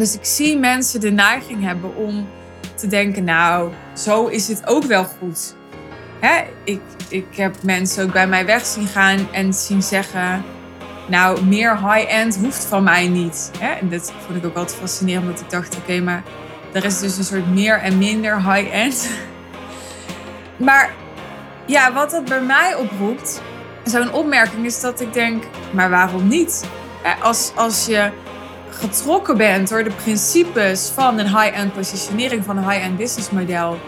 Dus ik zie mensen de neiging hebben om te denken, nou, zo is het ook wel goed. Hè? Ik, ik heb mensen ook bij mij weg zien gaan en zien zeggen, nou, meer high-end hoeft van mij niet. Hè? En dat vond ik ook altijd fascinerend, omdat ik dacht, oké, maar er is dus een soort meer en minder high-end. Maar ja, wat dat bij mij oproept, zo'n opmerking is dat ik denk, maar waarom niet? Als, als je getrokken bent door de principes van een high-end positionering, van een high-end business model,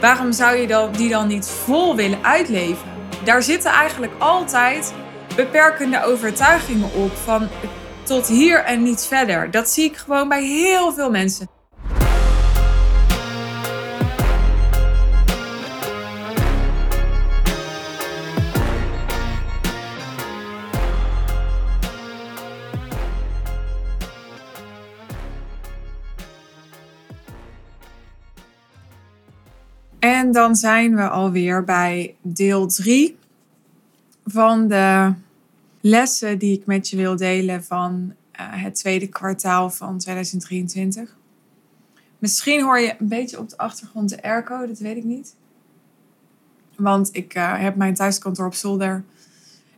waarom zou je die dan niet vol willen uitleven? Daar zitten eigenlijk altijd beperkende overtuigingen op van tot hier en niet verder. Dat zie ik gewoon bij heel veel mensen. Dan zijn we alweer bij deel 3 van de lessen die ik met je wil delen van uh, het tweede kwartaal van 2023. Misschien hoor je een beetje op de achtergrond de airco, dat weet ik niet. Want ik uh, heb mijn thuiskantoor op zolder.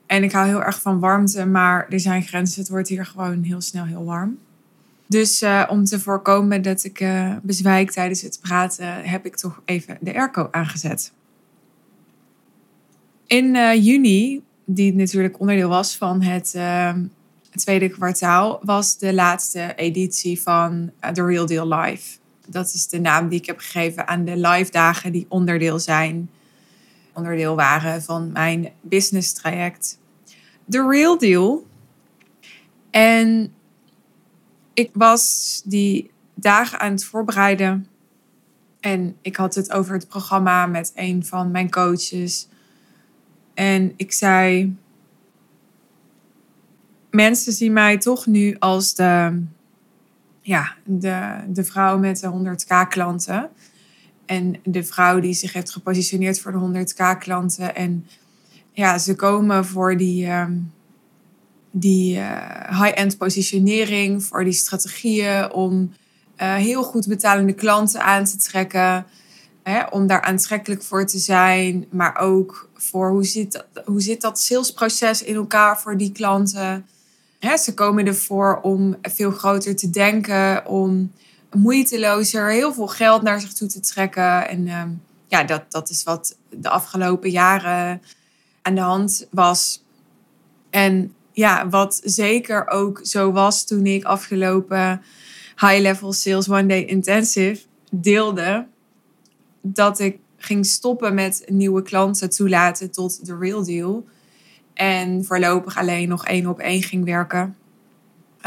En ik hou heel erg van warmte, maar er zijn grenzen. Het wordt hier gewoon heel snel heel warm. Dus uh, om te voorkomen dat ik uh, bezwijk tijdens het praten, heb ik toch even de airco aangezet. In uh, juni, die natuurlijk onderdeel was van het tweede kwartaal, was de laatste editie van The Real Deal Live. Dat is de naam die ik heb gegeven aan de live dagen die onderdeel zijn, onderdeel waren van mijn business traject. The Real Deal. En ik was die dagen aan het voorbereiden. En ik had het over het programma met een van mijn coaches. En ik zei: Mensen zien mij toch nu als de, ja, de, de vrouw met de 100k klanten. En de vrouw die zich heeft gepositioneerd voor de 100k klanten. En ja, ze komen voor die. Ehm, die uh, high-end positionering, voor die strategieën om uh, heel goed betalende klanten aan te trekken. Hè, om daar aantrekkelijk voor te zijn, maar ook voor hoe zit, hoe zit dat salesproces in elkaar voor die klanten. Hè, ze komen ervoor om veel groter te denken, om moeitelozer heel veel geld naar zich toe te trekken. En uh, ja, dat, dat is wat de afgelopen jaren aan de hand was. En ja, wat zeker ook zo was toen ik afgelopen High Level Sales One Day Intensive deelde, dat ik ging stoppen met nieuwe klanten toelaten tot de real deal. En voorlopig alleen nog één op één ging werken.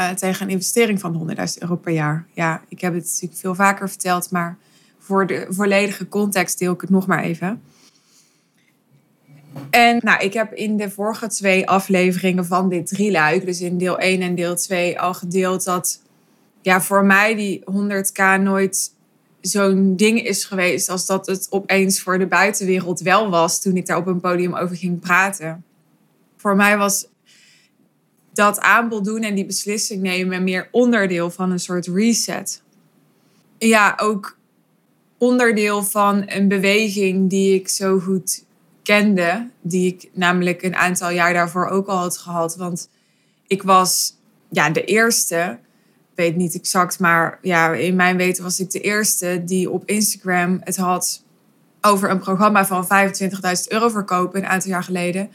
Uh, tegen een investering van 100.000 euro per jaar. Ja, ik heb het natuurlijk veel vaker verteld, maar voor de volledige context deel ik het nog maar even. En nou, ik heb in de vorige twee afleveringen van dit drieluik, dus in deel 1 en deel 2, al gedeeld dat ja, voor mij die 100k nooit zo'n ding is geweest als dat het opeens voor de buitenwereld wel was toen ik daar op een podium over ging praten. Voor mij was dat aanbod doen en die beslissing nemen meer onderdeel van een soort reset. Ja, ook onderdeel van een beweging die ik zo goed kende, die ik namelijk een aantal jaar daarvoor ook al had gehad. Want ik was ja, de eerste, weet niet exact, maar ja, in mijn weten was ik de eerste die op Instagram het had over een programma van 25.000 euro verkopen een aantal jaar geleden.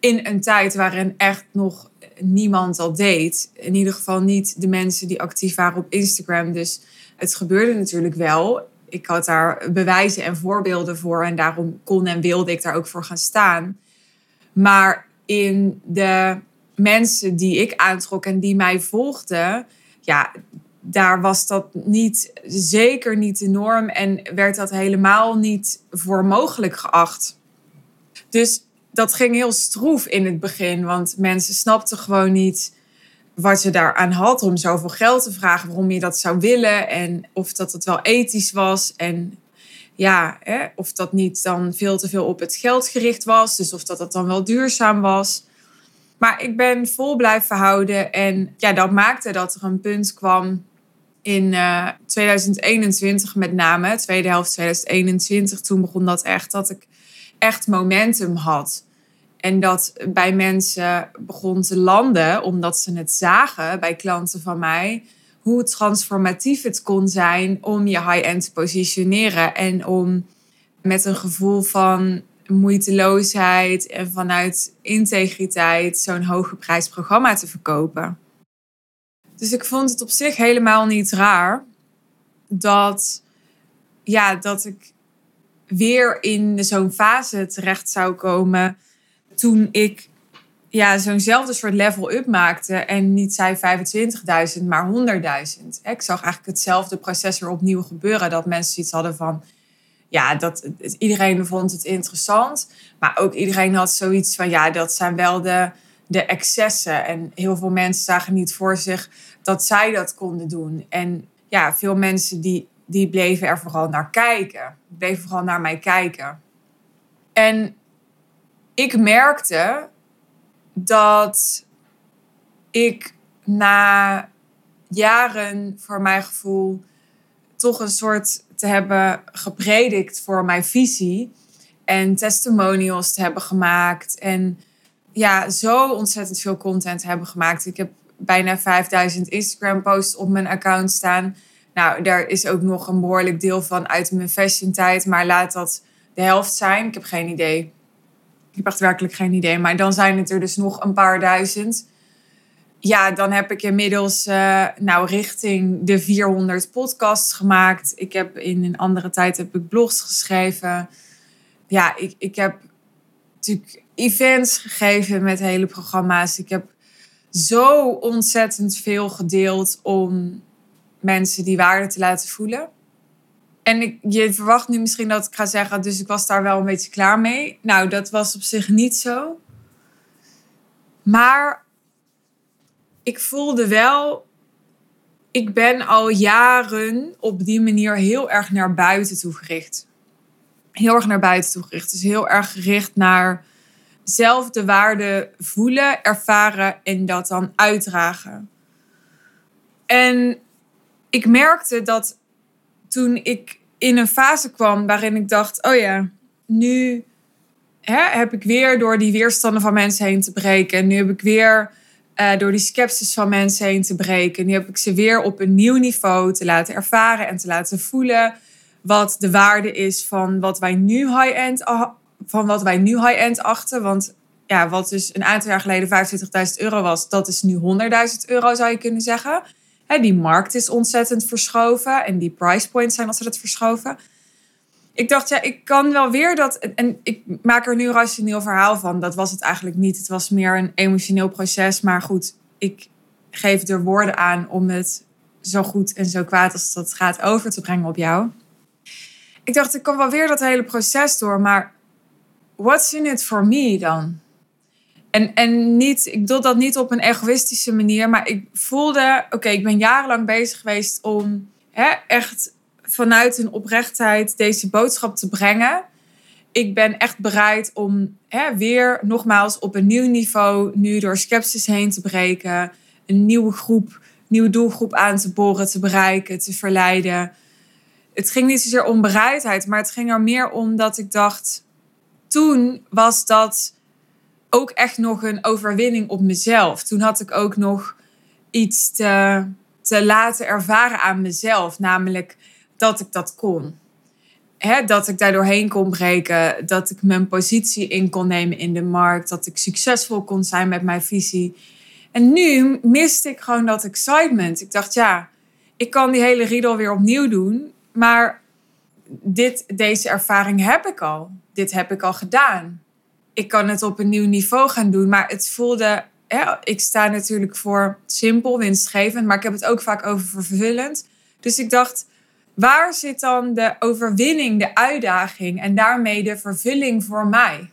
In een tijd waarin echt nog niemand dat deed. In ieder geval niet de mensen die actief waren op Instagram. Dus het gebeurde natuurlijk wel ik had daar bewijzen en voorbeelden voor. En daarom kon en wilde ik daar ook voor gaan staan. Maar in de mensen die ik aantrok en die mij volgden, ja, daar was dat niet, zeker niet de norm en werd dat helemaal niet voor mogelijk geacht. Dus dat ging heel stroef in het begin, want mensen snapten gewoon niet wat je daaraan had om zoveel geld te vragen, waarom je dat zou willen en of dat het wel ethisch was en ja, hè, of dat niet dan veel te veel op het geld gericht was, dus of dat het dan wel duurzaam was. Maar ik ben vol blijven houden en ja, dat maakte dat er een punt kwam in 2021 met name, tweede helft 2021, toen begon dat echt, dat ik echt momentum had. En dat bij mensen begon te landen, omdat ze het zagen bij klanten van mij, hoe transformatief het kon zijn om je high-end te positioneren en om met een gevoel van moeiteloosheid en vanuit integriteit zo'n hoge programma te verkopen. Dus ik vond het op zich helemaal niet raar dat, ja, dat ik weer in zo'n fase terecht zou komen toen ik ja, zo'nzelfde soort level-up maakte en niet zei 25.000, maar 100.000. Ik zag eigenlijk hetzelfde proces weer opnieuw gebeuren. Dat mensen iets hadden van, ja, dat, iedereen vond het interessant. Maar ook iedereen had zoiets van, ja, dat zijn wel de, de excessen. En heel veel mensen zagen niet voor zich dat zij dat konden doen. En ja, veel mensen die, die bleven er vooral naar kijken. Bleven vooral naar mij kijken. En ik merkte dat ik na jaren, voor mijn gevoel, toch een soort te hebben gepredikt voor mijn visie. En testimonials te hebben gemaakt. En ja, zo ontzettend veel content hebben gemaakt. Ik heb bijna 5000 Instagram posts op mijn account staan. Nou, daar is ook nog een behoorlijk deel van uit mijn fashion tijd. Maar laat dat de helft zijn. Ik heb geen idee. Ik heb echt werkelijk geen idee. Maar dan zijn het er dus nog een paar duizend. Ja, dan heb ik inmiddels uh, nou, richting de 400 podcasts gemaakt. Ik heb in een andere tijd heb ik blogs geschreven. Ja, ik, ik heb natuurlijk events gegeven met hele programma's. Ik heb zo ontzettend veel gedeeld om mensen die waarde te laten voelen. En ik, je verwacht nu misschien dat ik ga zeggen, dus ik was daar wel een beetje klaar mee. Nou, dat was op zich niet zo. Maar ik voelde wel, ik ben al jaren op die manier heel erg naar buiten toe gericht. Heel erg naar buiten toe gericht. Dus heel erg gericht naar zelf de waarde voelen, ervaren en dat dan uitdragen. En ik merkte dat toen ik in een fase kwam waarin ik dacht: oh ja, nu hè, heb ik weer door die weerstanden van mensen heen te breken. Nu heb ik weer uh, door die sceptisch van mensen heen te breken. Nu heb ik ze weer op een nieuw niveau te laten ervaren en te laten voelen wat de waarde is van wat wij nu high-end van wat wij nu high-end achten. Want ja, wat dus een aantal jaar geleden 25.000 euro was, dat is nu 100.000 euro zou je kunnen zeggen. Die markt is ontzettend verschoven en die price points zijn ontzettend verschoven. Ik dacht, ja, ik kan wel weer dat. En ik maak er nu een rationeel verhaal van. Dat was het eigenlijk niet. Het was meer een emotioneel proces. Maar goed, ik geef er woorden aan om het zo goed en zo kwaad als dat gaat over te brengen op jou. Ik dacht, ik kan wel weer dat hele proces door. Maar what's in it for me dan? En, en niet, ik bedoel dat niet op een egoïstische manier, maar ik voelde, oké, ik ben jarenlang bezig geweest om hè, echt vanuit een oprechtheid deze boodschap te brengen. Ik ben echt bereid om hè, weer nogmaals op een nieuw niveau, nu door sceptisch heen te breken, een nieuwe groep, nieuwe doelgroep aan te boren, te bereiken, te verleiden. Het ging niet zozeer om bereidheid, maar het ging er meer om dat ik dacht, toen was dat ook echt nog een overwinning op mezelf. Toen had ik ook nog iets te, te laten ervaren aan mezelf, namelijk dat ik dat kon. He, dat ik daar doorheen kon breken, dat ik mijn positie in kon nemen in de markt, dat ik succesvol kon zijn met mijn visie. En nu miste ik gewoon dat excitement. Ik dacht, ja, ik kan die hele riedel weer opnieuw doen, maar dit, deze ervaring heb ik al. Dit heb ik al gedaan. Ik kan het op een nieuw niveau gaan doen, maar het voelde. Ik sta natuurlijk voor simpel, winstgevend, maar ik heb het ook vaak over vervullend. Dus ik dacht, waar zit dan de overwinning, de uitdaging en daarmee de vervulling voor mij?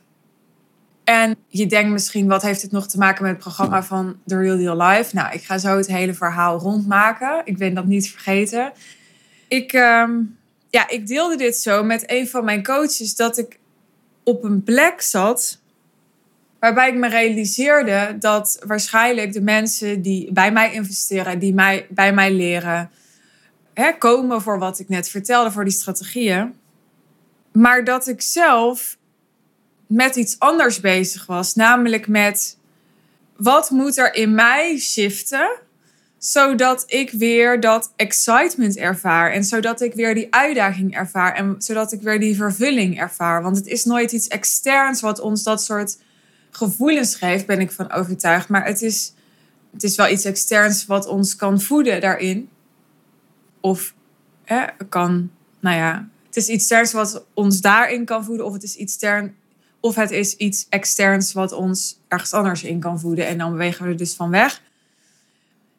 En je denkt misschien, wat heeft dit nog te maken met het programma van The Real Deal Live? Nou, ik ga zo het hele verhaal rondmaken. Ik ben dat niet vergeten. Ik, ehm, ja, ik deelde dit zo met een van mijn coaches dat ik op een plek zat waarbij ik me realiseerde dat waarschijnlijk de mensen die bij mij investeren, die mij, bij mij leren, hè, komen voor wat ik net vertelde, voor die strategieën. Maar dat ik zelf met iets anders bezig was. Namelijk met wat moet er in mij shiften zodat ik weer dat excitement ervaar. En zodat ik weer die uitdaging ervaar. En zodat ik weer die vervulling ervaar. Want het is nooit iets externs wat ons dat soort gevoelens geeft, ben ik van overtuigd. Maar het is, het is wel iets externs wat ons kan voeden daarin. Of kan, nou ja, het is iets externs wat ons daarin kan voeden. Of het is iets of het is iets externs wat ons ergens anders in kan voeden. En dan bewegen we er dus van weg.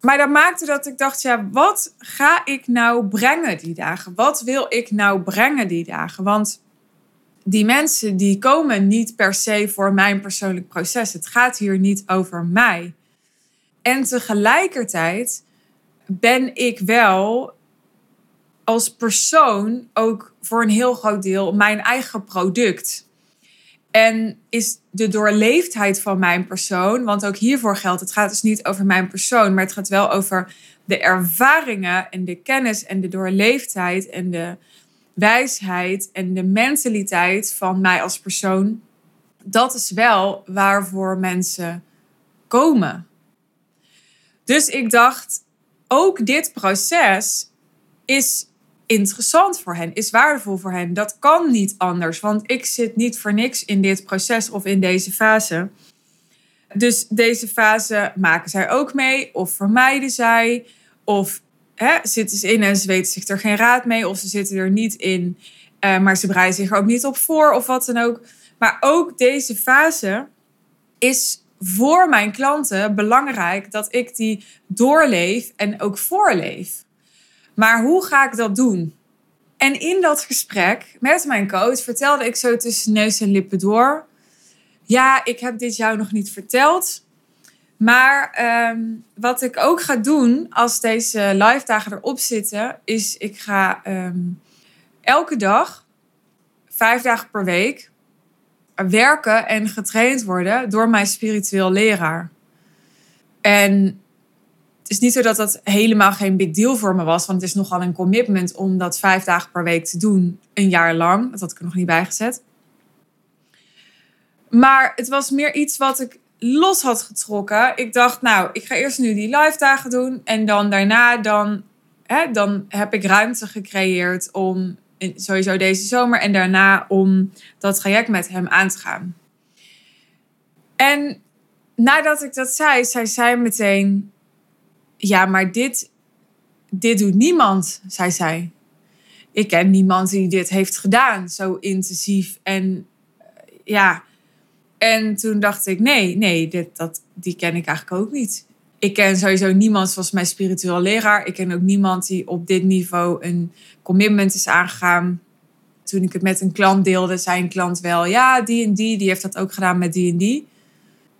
Maar dat maakte dat ik dacht, ja, wat ga ik nou brengen die dagen? Wat wil ik nou brengen die dagen? Want die mensen die komen niet per se voor mijn persoonlijk proces. Het gaat hier niet over mij. En tegelijkertijd ben ik wel als persoon ook voor een heel groot deel mijn eigen product. En is de doorleefdheid van mijn persoon, want ook hiervoor geldt, het gaat dus niet over mijn persoon, maar het gaat wel over de ervaringen en de kennis en de doorleefdheid en de wijsheid en de mentaliteit van mij als persoon. Dat is wel waarvoor mensen komen. Dus ik dacht, ook dit proces is interessant voor hen, is waardevol voor hen. Dat kan niet anders, want ik zit niet voor niks in dit proces of in deze fase. Dus deze fase maken zij ook mee, of vermijden zij, of hè, zitten ze in en ze weten zich er geen raad mee, of ze zitten er niet in, uh, maar ze bereiden zich er ook niet op voor, of wat dan ook. Maar ook deze fase is voor mijn klanten belangrijk dat ik die doorleef en ook voorleef. Maar hoe ga ik dat doen? En in dat gesprek met mijn coach vertelde ik zo tussen neus en lippen door. Ja, ik heb dit jou nog niet verteld. Maar ehm, wat ik ook ga doen als deze live dagen erop zitten, is ik ga ehm, elke dag, vijf dagen per week, werken en getraind worden door mijn spiritueel leraar. En het is niet zo dat dat helemaal geen big deal voor me was. Want het is nogal een commitment om dat vijf dagen per week te doen. Een jaar lang. Dat had ik er nog niet bij gezet. Maar het was meer iets wat ik los had getrokken. Ik dacht, nou, ik ga eerst nu die live dagen doen. En dan daarna dan, hè, dan heb ik ruimte gecreëerd om sowieso deze zomer. En daarna om dat traject met hem aan te gaan. En nadat ik dat zei, zei zij meteen ja, maar dit, dit doet niemand, zei zij. Ik ken niemand die dit heeft gedaan, zo intensief. En eh, ja, en toen dacht ik, nee, nee, dit, dat, die ken ik eigenlijk ook niet. Ik ken sowieso niemand zoals mijn spiritueel leraar. Ik ken ook niemand die op dit niveau een commitment is aangegaan. Toen ik het met een klant deelde, zei een klant wel, ja, die en die, die heeft dat ook gedaan met die en die.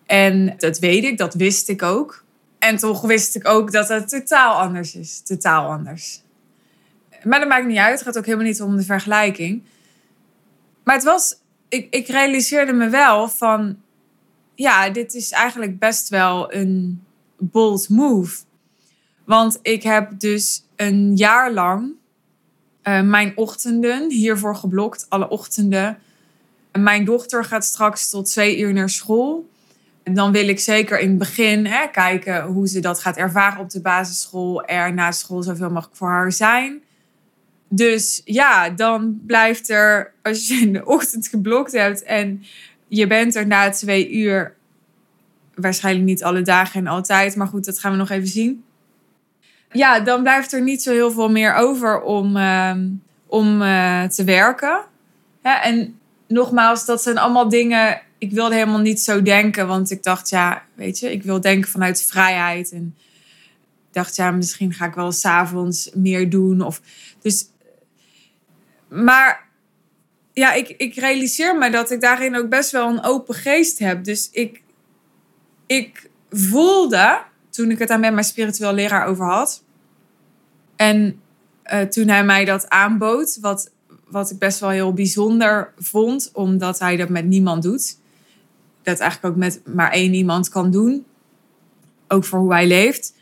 En dat weet ik, dat wist ik ook. En toch wist ik ook dat het totaal anders is. Totaal anders. Maar dat maakt niet uit. Het gaat ook helemaal niet om de vergelijking. Maar het was... Ik, ik realiseerde me wel van... Ja, dit is eigenlijk best wel een bold move. Want ik heb dus een jaar lang... Uh, mijn ochtenden hiervoor geblokt. Alle ochtenden. Mijn dochter gaat straks tot twee uur naar school. Dan wil ik zeker in het begin hè, kijken hoe ze dat gaat ervaren op de basisschool. Er na school zoveel mogelijk voor haar zijn. Dus ja, dan blijft er, als je in de ochtend geblokt hebt en je bent er na twee uur, waarschijnlijk niet alle dagen en altijd, maar goed, dat gaan we nog even zien. Ja, dan blijft er niet zo heel veel meer over om, ehm, om uh, te werken. en nogmaals, dat zijn allemaal dingen ik wilde helemaal niet zo denken, want ik dacht, ja, weet je, ik wil denken vanuit vrijheid. En ik dacht, ja, misschien ga ik wel s'avonds meer doen. Of, dus, maar ja, ik, ik realiseer me dat ik daarin ook best wel een open geest heb. Dus ik, ik voelde, toen ik het daar met mijn spiritueel leraar over had. En uh, toen hij mij dat aanbood, wat, wat ik best wel heel bijzonder vond, omdat hij dat met niemand doet dat eigenlijk ook met maar één iemand kan doen. Ook voor hoe hij leeft.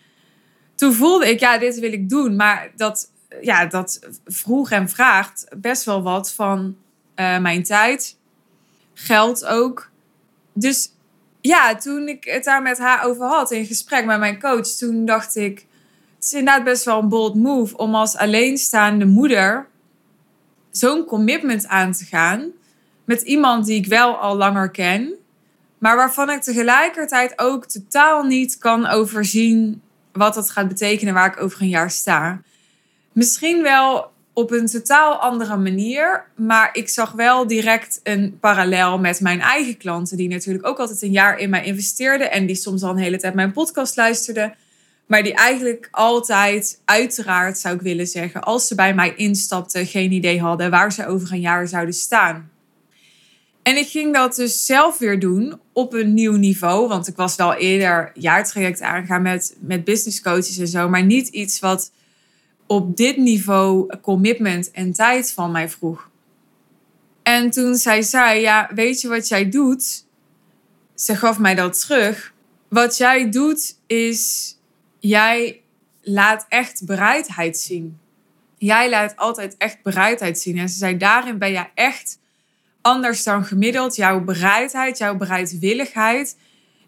Toen voelde ik, ja, dit wil ik doen. Maar dat ja, dat vroeg en vraagt best wel wat van eh, mijn tijd. Geld ook. Dus ja, toen ik het daar met haar over had in gesprek met mijn coach, toen dacht ik, het is inderdaad best wel een bold move om als alleenstaande moeder zo'n commitment aan te gaan met iemand die ik wel al langer ken, maar waarvan ik tegelijkertijd ook totaal niet kan overzien wat dat gaat betekenen waar ik over een jaar sta. Misschien wel op een totaal andere manier, maar ik zag wel direct een parallel met mijn eigen klanten, die natuurlijk ook altijd een jaar in mij investeerden en die soms al een hele tijd mijn podcast luisterden. Maar die eigenlijk altijd, uiteraard zou ik willen zeggen, als ze bij mij instapten, geen idee hadden waar ze over een jaar zouden staan. En ik ging dat dus zelf weer doen op een nieuw niveau. Want ik was wel eerder jaartraject aangegaan met, met business coaches en zo. Maar niet iets wat op dit niveau commitment en tijd van mij vroeg. En toen zij zei, ja, weet je wat jij doet? Ze gaf mij dat terug. Wat jij doet is, jij laat echt bereidheid zien. Jij laat altijd echt bereidheid zien. En ze zei, daarin ben je echt anders dan gemiddeld. Jouw bereidheid, jouw bereidwilligheid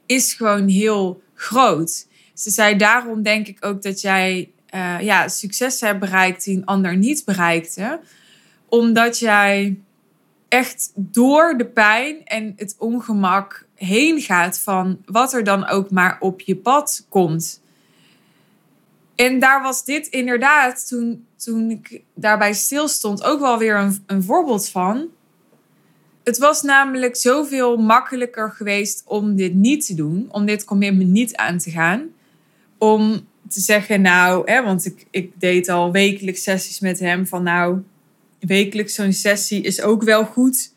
is gewoon heel groot. Ze zei, daarom denk ik ook dat jij uh, ja, succes hebt bereikt die een ander niet bereikte. Omdat jij echt door de pijn en het ongemak heen gaat van wat er dan ook maar op je pad komt. En daar was dit inderdaad, toen, toen ik daarbij stilstond, ook wel weer een, een voorbeeld van. Het was namelijk zoveel makkelijker geweest om dit niet te doen, om dit commitment niet aan te gaan. Om te zeggen, nou, hè, want ik, ik deed al wekelijks sessies met hem, van nou, wekelijks zo'n sessie is ook wel goed.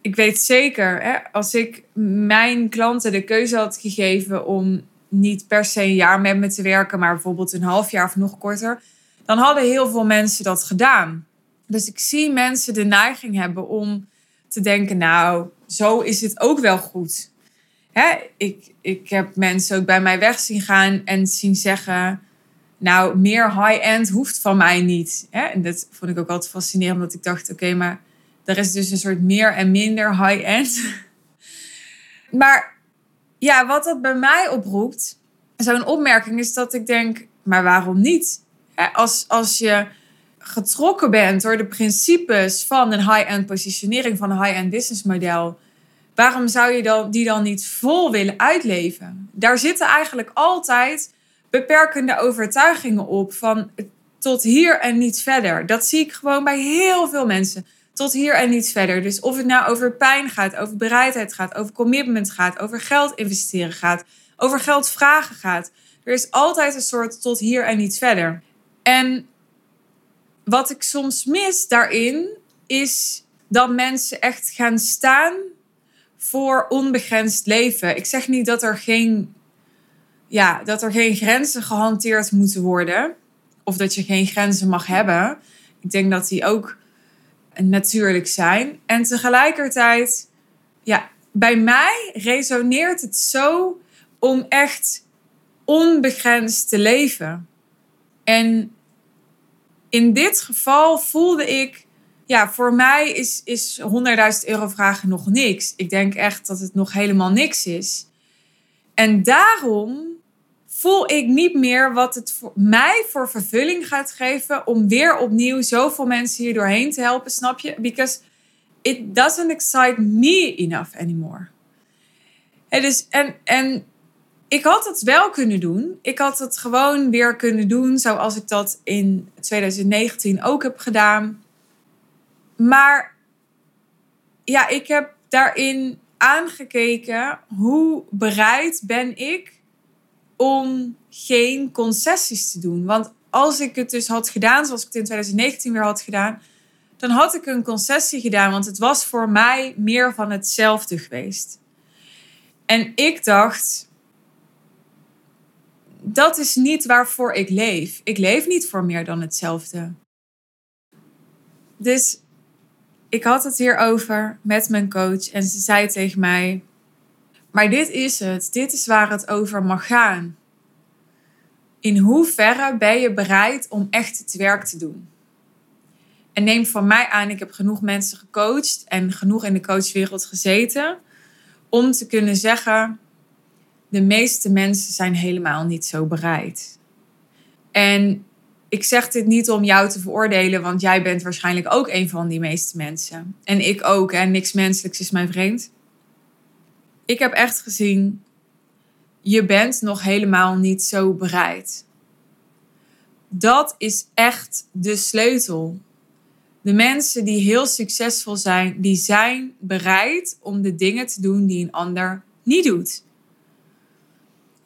Ik weet zeker, hè, als ik mijn klanten de keuze had gegeven om niet per se een jaar met me te werken, maar bijvoorbeeld een half jaar of nog korter, dan hadden heel veel mensen dat gedaan. Dus ik zie mensen de neiging hebben om te denken, nou, zo is het ook wel goed. Hè? Ik, ik heb mensen ook bij mij weg zien gaan en zien zeggen, nou, meer high-end hoeft van mij niet. Hè? En dat vond ik ook altijd fascinerend, omdat ik dacht, oké, maar er is dus een soort meer en minder high-end. maar ja, wat dat bij mij oproept, zo'n opmerking is dat ik denk, maar waarom niet? Als, als je getrokken bent door de principes van een high-end positionering, van een high-end business model, waarom zou je dan, die dan niet vol willen uitleven? Daar zitten eigenlijk altijd beperkende overtuigingen op van tot hier en niet verder. Dat zie ik gewoon bij heel veel mensen tot hier en niet verder. Dus of het nou over pijn gaat, over bereidheid gaat, over commitment gaat, over geld investeren gaat, over geld vragen gaat. Er is altijd een soort tot hier en niet verder. En wat ik soms mis daarin is dat mensen echt gaan staan voor onbegrensd leven. Ik zeg niet dat er geen, ja, dat er geen grenzen gehanteerd moeten worden. Of dat je geen grenzen mag hebben. Ik denk dat die ook natuurlijk zijn. En tegelijkertijd, ja, bij mij resoneert het zo om echt onbegrensd te leven. En in dit geval voelde ik, ja, voor mij is, is 100.000 euro vragen nog niks. Ik denk echt dat het nog helemaal niks is. En daarom voel ik niet meer wat het voor mij voor vervulling gaat geven om weer opnieuw zoveel mensen hier doorheen te helpen, snap je? Because it doesn't excite me enough anymore. En, dus, en, en ik had het wel kunnen doen. Ik had het gewoon weer kunnen doen zoals ik dat in 2019 ook heb gedaan. Maar ja, ik heb daarin aangekeken hoe bereid ben ik om geen concessies te doen. Want als ik het dus had gedaan zoals ik het in 2019 weer had gedaan, dan had ik een concessie gedaan, want het was voor mij meer van hetzelfde geweest. En ik dacht, dat is niet waarvoor ik leef. Ik leef niet voor meer dan hetzelfde. Dus ik had het hierover met mijn coach en ze zei tegen mij: maar dit is het. Dit is waar het over mag gaan. in hoeverre ben je bereid om echt het werk te doen? En neem van mij aan, ik heb genoeg mensen gecoacht en genoeg in de coachwereld gezeten om te kunnen zeggen, de meeste mensen zijn helemaal niet zo bereid. En ik zeg dit niet om jou te veroordelen, want jij bent waarschijnlijk ook een van die meeste mensen. En ik ook, en niks menselijks is mij vreemd. Ik heb echt gezien, je bent nog helemaal niet zo bereid. Dat is echt de sleutel. De mensen die heel succesvol zijn, die zijn bereid om de dingen te doen die een ander niet doet.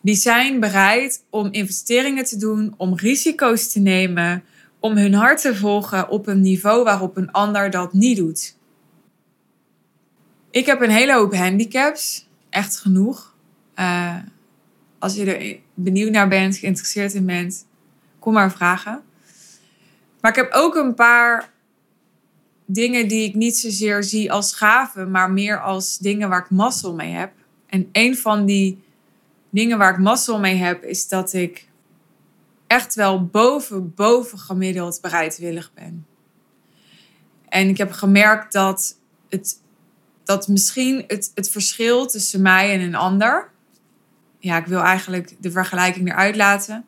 Die zijn bereid om investeringen te doen, om risico's te nemen, om hun hart te volgen op een niveau waarop een ander dat niet doet. Ik heb een hele hoop handicaps, echt genoeg. Uh, als je er benieuwd naar bent, geïnteresseerd in bent, kom maar vragen. Maar ik heb ook een paar dingen die ik niet zozeer zie als gaven, maar meer als dingen waar ik mazzel mee heb. En een van die dingen waar ik mazzel mee heb, is dat ik echt wel boven, boven gemiddeld bereidwillig ben. En ik heb gemerkt dat het dat misschien het, het verschil tussen mij en een ander. Ja, ik wil eigenlijk de vergelijking eruit laten.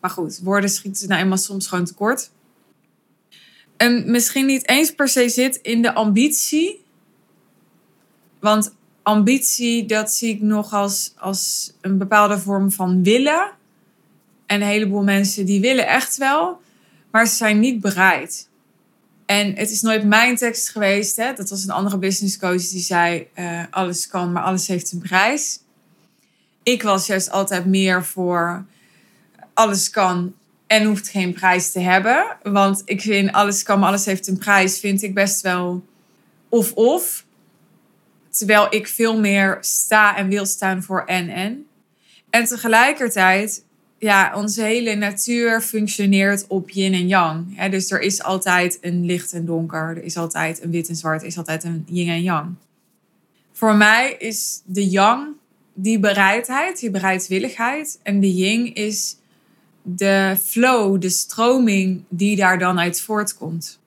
Maar goed, woorden schieten nou eenmaal soms gewoon tekort. En misschien niet eens per se zit in de ambitie. Want ambitie, dat zie ik nog als, als een bepaalde vorm van willen. En een heleboel mensen die willen echt wel, maar ze zijn niet bereid. En het is nooit mijn tekst geweest. Hè? Dat was een andere business coach die zei: uh, alles kan, maar alles heeft een prijs. Ik was juist altijd meer voor alles kan en hoeft geen prijs te hebben. Want ik vind alles kan, maar alles heeft een prijs, vind ik best wel of-of. Terwijl ik veel meer sta en wil staan voor en-en. En tegelijkertijd ja, onze hele natuur functioneert op yin en yang. dus er is altijd een licht en donker. Er is altijd een wit en zwart. Er is altijd een yin en yang. Voor mij is de yang die bereidheid, die bereidwilligheid. En de yin is de flow, de stroming die daar dan uit voortkomt.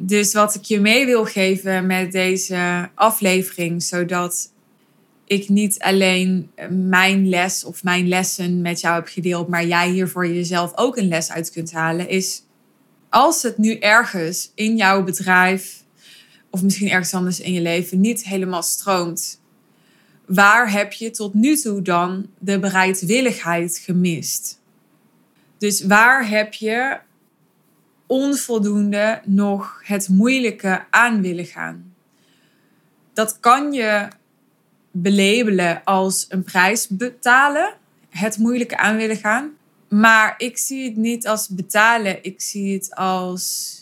Dus wat ik je mee wil geven met deze aflevering, zodat ik niet alleen mijn les of mijn lessen met jou heb gedeeld, maar jij hier voor jezelf ook een les uit kunt halen, is als het nu ergens in jouw bedrijf of misschien ergens anders in je leven niet helemaal stroomt, waar heb je tot nu toe dan de bereidwilligheid gemist? Dus waar heb je onvoldoende nog het moeilijke aan willen gaan? Dat kan je belabelen als een prijs betalen, het moeilijke aan willen gaan. Maar ik zie het niet als betalen, ik zie het als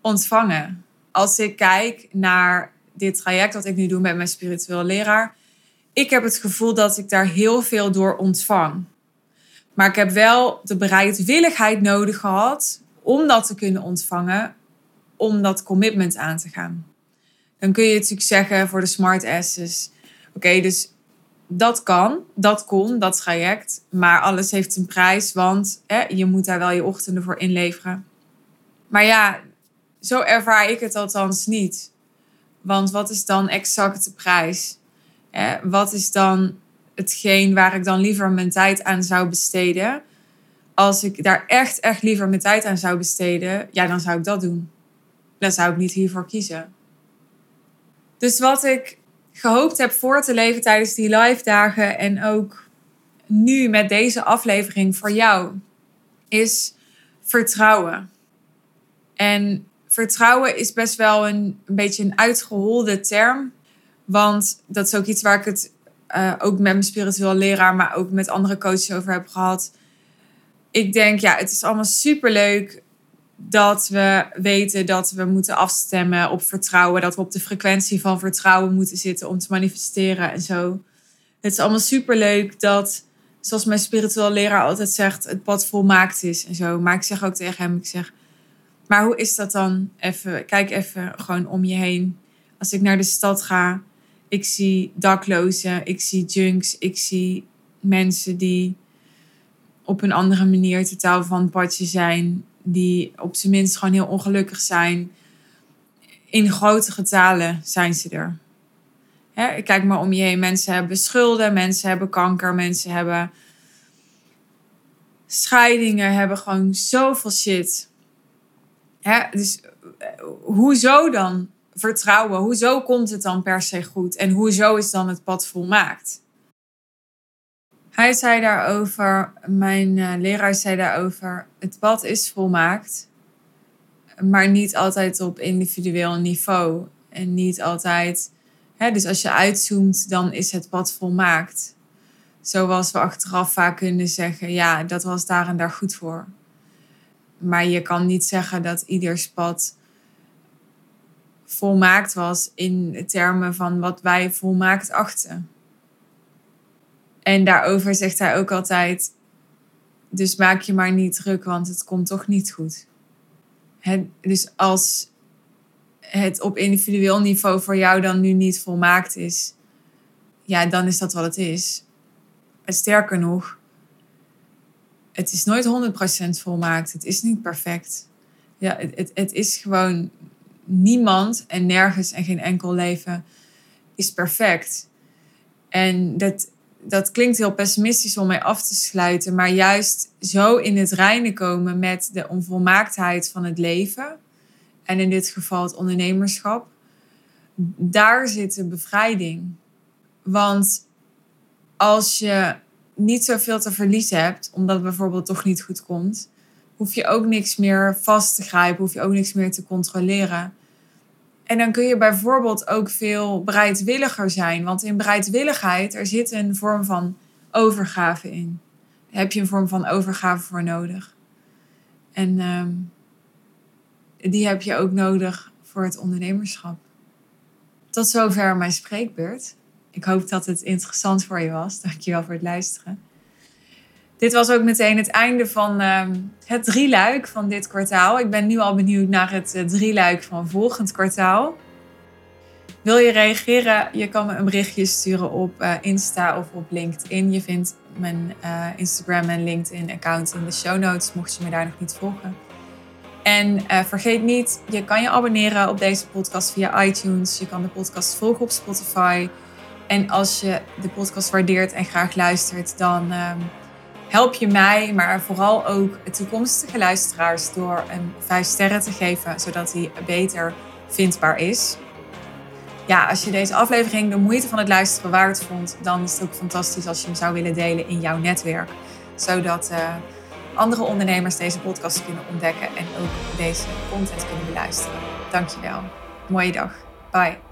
ontvangen. Als ik kijk naar dit traject dat ik nu doe met mijn spiritueel leraar, ik heb het gevoel dat ik daar heel veel door ontvang. Maar ik heb wel de bereidwilligheid nodig gehad om dat te kunnen ontvangen, om dat commitment aan te gaan. Dan kun je natuurlijk zeggen voor de smart asses, Oké, dus dat kan, dat kon, dat traject. Maar alles heeft een prijs, want hè, je moet daar wel je ochtenden voor inleveren. Maar ja, zo ervaar ik het althans niet. Want wat is dan exact de prijs? Wat is dan hetgeen waar ik dan liever mijn tijd aan zou besteden? Als ik daar echt, echt liever mijn tijd aan zou besteden, ja, dan zou ik dat doen. Dan zou ik niet hiervoor kiezen. Dus wat ik gehoopt heb voor te leven tijdens die live dagen en ook nu met deze aflevering voor jou, is vertrouwen. En vertrouwen is best wel een, een beetje een uitgeholde term. Want dat is ook iets waar ik het uh, ook met mijn spiritueel leraar, maar ook met andere coaches over heb gehad. Ik denk, ja, het is allemaal super leuk dat we weten dat we moeten afstemmen op vertrouwen. Dat we op de frequentie van vertrouwen moeten zitten om te manifesteren en zo. Het is allemaal superleuk dat, zoals mijn spiritueel leraar altijd zegt, het pad volmaakt is en zo. Maar ik zeg ook tegen hem, ik zeg, maar hoe is dat dan? Even, kijk even gewoon om je heen. Als ik naar de stad ga, ik zie daklozen, ik zie junks, ik zie mensen die op een andere manier totaal van het zijn. Die op zijn minst gewoon heel ongelukkig zijn. In grote getalen zijn ze er. Hè, kijk maar om je heen. Mensen hebben schulden, mensen hebben kanker, mensen hebben scheidingen, hebben gewoon zoveel shit. Hè, dus eh, hoezo dan vertrouwen? Hoezo komt het dan per se goed? En hoezo is dan het pad volmaakt? Hij zei daarover, mijn uh, leraar zei daarover, het pad is volmaakt, maar niet altijd op individueel niveau. En niet altijd, hè, dus als je uitzoomt, dan is het pad volmaakt. Zoals we achteraf vaak kunnen zeggen, ja, dat was daar en daar goed voor. Maar je kan niet zeggen dat ieders pad volmaakt was in termen van wat wij volmaakt achten. En daarover zegt hij ook altijd: Dus maak je maar niet druk, want het komt toch niet goed. dus als het op individueel niveau voor jou dan nu niet volmaakt is, ja, dan is dat wat het is. En sterker nog, het is nooit 100% volmaakt. Het is niet perfect. Ja, het, het, het is gewoon niemand en nergens en geen enkel leven is perfect. En dat, dat klinkt heel pessimistisch om mij af te sluiten, maar juist zo in het reinen komen met de onvolmaaktheid van het leven, en in dit geval het ondernemerschap, daar zit de bevrijding. Want als je niet zoveel te verliezen hebt, omdat het bijvoorbeeld toch niet goed komt, hoef je ook niks meer vast te grijpen, hoef je ook niks meer te controleren. En dan kun je bijvoorbeeld ook veel bereidwilliger zijn. Want in bereidwilligheid, er zit een vorm van overgave in. Daar heb je een vorm van overgave voor nodig. En ehm, die heb je ook nodig voor het ondernemerschap. Tot zover mijn spreekbeurt. Ik hoop dat het interessant voor je was. Dankjewel voor het luisteren. Dit was ook meteen het einde van uh, het drieluik van dit kwartaal. Ik ben nu al benieuwd naar het uh, drieluik van volgend kwartaal. Wil je reageren? Je kan me een berichtje sturen op uh, Insta of op LinkedIn. Je vindt mijn uh, Instagram en LinkedIn account in de show notes, mocht je me daar nog niet volgen. En vergeet niet, je kan je abonneren op deze podcast via iTunes. Je kan de podcast volgen op Spotify. En als je de podcast waardeert en graag luistert, dan ehm, help je mij, maar vooral ook toekomstige luisteraars door een 5 sterren te geven, zodat hij beter vindbaar is. Ja, als je deze aflevering de moeite van het luisteren waard vond, dan is het ook fantastisch als je hem zou willen delen in jouw netwerk. Zodat uh, andere ondernemers deze podcast kunnen ontdekken en ook deze content kunnen beluisteren. Dankjewel. Mooie dag. Bye.